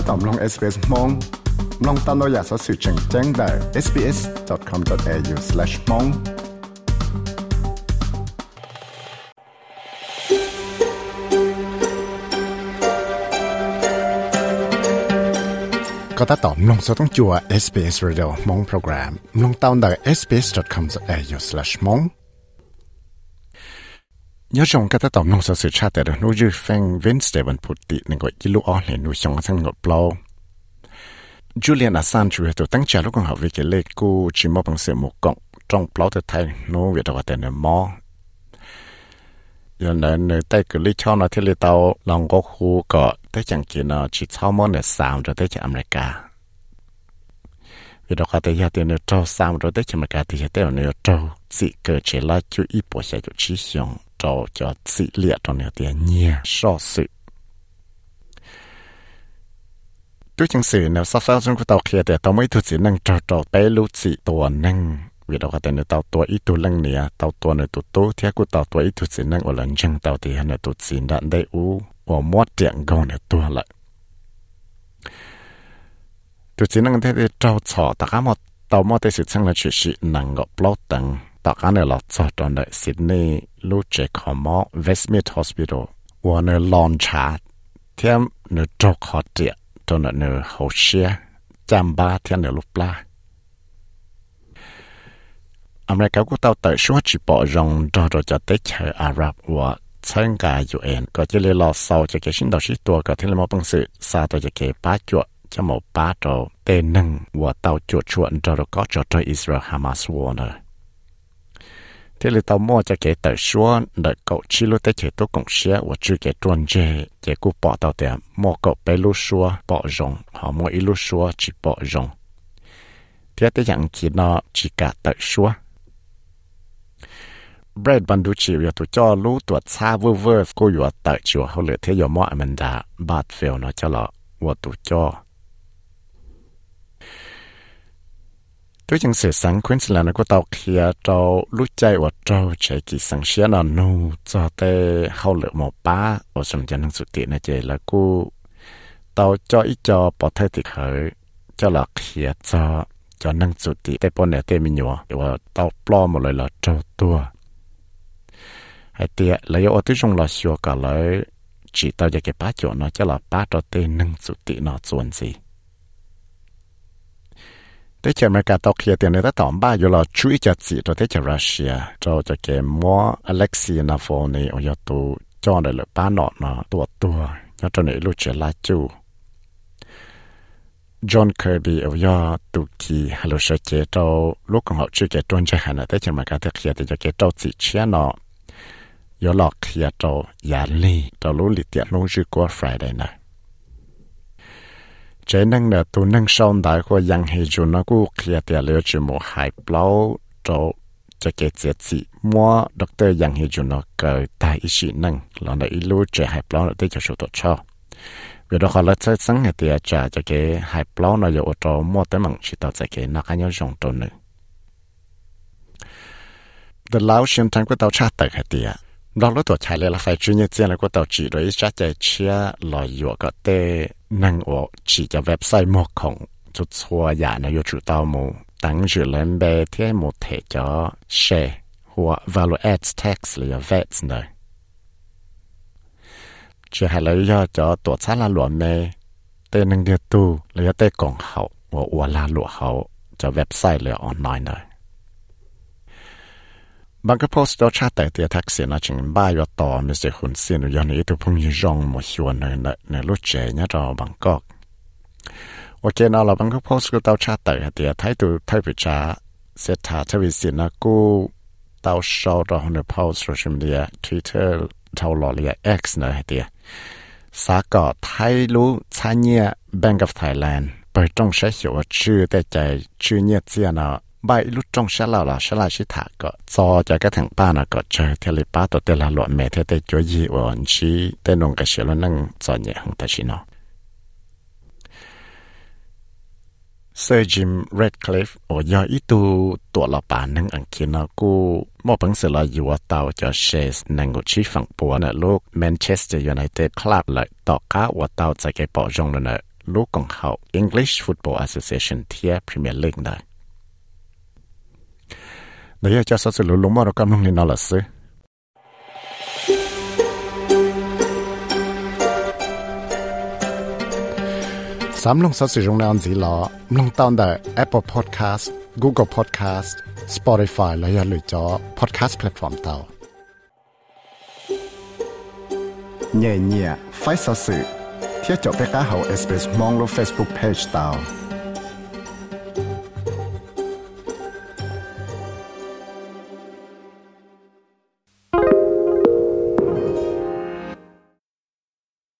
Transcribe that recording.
ถ้าตอมลง SBS มองลองตามเราอยากสอสื่อแจ้งแจ้งได้ sbs.com.au/mong ก็ถ้าตอมลงสต้องจัว SBS Radio มองโปรแกรมลงตามได้ sbs.com.au/mong nhớ trong cái nông sở sự cha tệ đó nuôi dư phanh Wednesday vẫn phụ tị nên gọi gilu ó lên Julian Assange tổ tăng trả lúc học về cái lê cô chỉ mong bằng sự một trong plau từ thay nó việc đó tên là mò. Giờ này nơi tay cứ lý nó thì lý tàu, lòng có khu có tới chẳng kia nó chỉ sau món là sao rồi tới chẳng America. Vì đó có thể giờ tiền nó trâu sao rồi tới chẳng America thì giờ tiền nó trâu. Chỉ cờ chỉ là chú ý bộ sẽ chú chỉ trâu cho chỉ liệt trong này tiền nhiều so sự. Tôi chẳng sự nếu sao sao trong cái tàu kia thì tàu mới thực sự năng trò trò bé lũ chỉ tổ năng. Vì đâu có thể là tàu tuổi ít tu lăng nè, tàu tuổi này tu tu thì cái tàu tuổi ít thực sự năng ở lần chân tàu thì hắn là tu chỉ đạn đây u ở mót tiện gòn này tu lại tu chỉ năng thế thì trâu trò tất cả mọi tàu mọi thì sự chẳng là chuyện gì năng gặp lâu tầng tất cả này là chọ trong đại Sydney lưu chế khó mó Westmead Hospital và nơi launch chart thêm nơi trâu khó tiện cho nó nửa hậu xe chăm ba thiên nửa lúc la America của tao tới số chỉ bỏ rong cho rồi cho tới chờ Ả Rập và参加 UN ก็จะเลยรอสาวจะเกี่ยวชินดอกชิตัวก็ที่เราบังสือซาตัวจะเกี่ยวป้าจวดจะหมอป้าโตเตนึงว่าเตาจวดชวนจอรก็จอดอิสราเอลฮามาสวอนะ thế là tao mua cho cái tờ số đợi cậu chỉ lúc tới chế tôi cũng sẽ và chưa cái tuần chế chế cụ bỏ tao tiền mua cậu bé lúc số bỏ rồng, họ mua ít lúc số chỉ bỏ rồng. Thế tới dạng chỉ nó chỉ cả tờ số Brad ban du chỉ việc tụi cho lũ tuột xa vơ vơ, cô vừa tờ chùa họ lựa thế giờ mọi mình đã, bạt phèo nó cho lọ và tụi cho. Tôi chẳng sự sáng Queensland nó có tàu kia trâu lúc chạy và trâu chạy kỳ sáng xía nó nô cho tê hậu lựa một ba ở trong chân năng sự tiện này chạy là cô tàu cho ít cho bỏ thay thịt hở cho là kia cho cho năng sự tiện. Tê bọn này tê mình nhỏ và tàu plo một lời là trâu tua. Hay tiệt lấy ở tí trong là xua cả lấy chỉ tao cho cái bá chỗ nó cho là bá cho tê năng sự tiện nó chuẩn gì thế chả mấy cả tàu kia tiền này ta tỏm ba rồi là chú ý cho chị cho thế chả Russia cho cho cái mua Alexei Navalny ở nhà tù cho này là ba nọ nó tua tua nhà cho này lúc chả là chú John Kirby ở nhà tù kỳ hà lô sợ chế cho lúc còn họ chưa cái tuần cho hắn thế chả mấy cả tàu kia thì cho cái tàu chị chia nó qua Friday này chế năng nè tu năng sông đại của yang hệ chủ cũng kia tiền liệu chỉ một hai bao cho cho cái chế mua doctor yang hệ chủ nó cởi tại ý sĩ năng là nó ít lúa chế hai bao cho số tổ cho vì đó họ lấy chơi sáng ngày tiền trả cái hai bao nó giờ ô mua tới mảng chỉ tao cái nó cái nhau dùng nữa. The Laotian time của tao chát tới cái tiền อยอหลอกเขียโตยาลีโตรู้ลิเตียนุ่งชื่อกว่าฟรายได้นะ chế năng nè tu năng sông đại của yang hệ chủ nó cũng kia tiền liệu chỉ một hai bao cho cho cái chế chỉ mua doctor yang hệ chủ nó cởi tại ý sĩ năng là nó ilu chế hai bao nó tới cho số tổ cho vì đó họ là chơi sáng hệ tiền trả cho cái hai bao nó có cho mua tới bằng chỉ tao cho cái nó cái nhau dùng đồ nữa The Lao Shin Tang của tao chat tại hệ tiền đó lúc tuổi chạy lại là phải chuyên nghiệp tiền là của tàu chỉ đối chắc chạy chia lò dụ có tê năng ở chỉ cho website một không chút xua giả nó yêu chủ tàu mù tăng dự lên bề thế một thể cho share hoặc value adds tax là VAT này chỉ hay lấy cho cho tổ chức là luận mê tê năng địa tu là tê cộng hậu và là lụa hậu cho บางก็โพสต์ตัวชาติแต่ทักษิณนะจึงบ้ายต่อมีเสียหุ่นเสียนยันนี้ตัวพงยรองหมดชวนในในรถเจเนี่ยเราบางก็โอเคนะเราบางก็โพสต์ก็ตัวชาติแต่เดียไทยตัวไทยพิจาเสถาทวิสินะกูตัวชาวเราในโพสต์โซเชียลมีเดียทวิตเตอร์เท่าหล่อเรีย X นะเดียสากอไทยรู้ชาเนี่ย Bank of Thailand เปิดตรงใช้หัวชื่อแต่ใจชื่อเนี่ยเ ใบลุจงชะลาละชะลาชิถาก็ซอจะก็ถึงป้านะก็เจอเทเลป้าตัวเตลาหลวดเมเทเตจอยีอ่อนชีเตนงกระเชลนั่งจอเนี่ยของตาชินอเซอร์จิมเรดคลิฟโอยออีตูตัวละปานึงอังคีนากูมอบังเสลาอยู่ว่าเตาจะเชสนังกุชิฝั่งปัวน่ะลูกแมนเชสเตอร์ยูไนเต็ดคลับเลยต่อก้าว่าเตาจะเก็บปอจงนะลูกของเขา English Football Association เทียพรีเมียร์ลีกนะ เดี๋ยวจะสรุปลงมาเรากำลังเรียนอะไรสิสามลงสัสิรงนอันสีลอลงตอนได้ Apple Podcast Google Podcast Spotify และอย่าลืมจอ Podcast Platform เตาเนี่ยเนี่ยไฟสัสิเที่ยวจบไปก้าเขา SBS มองลง Facebook Page เตา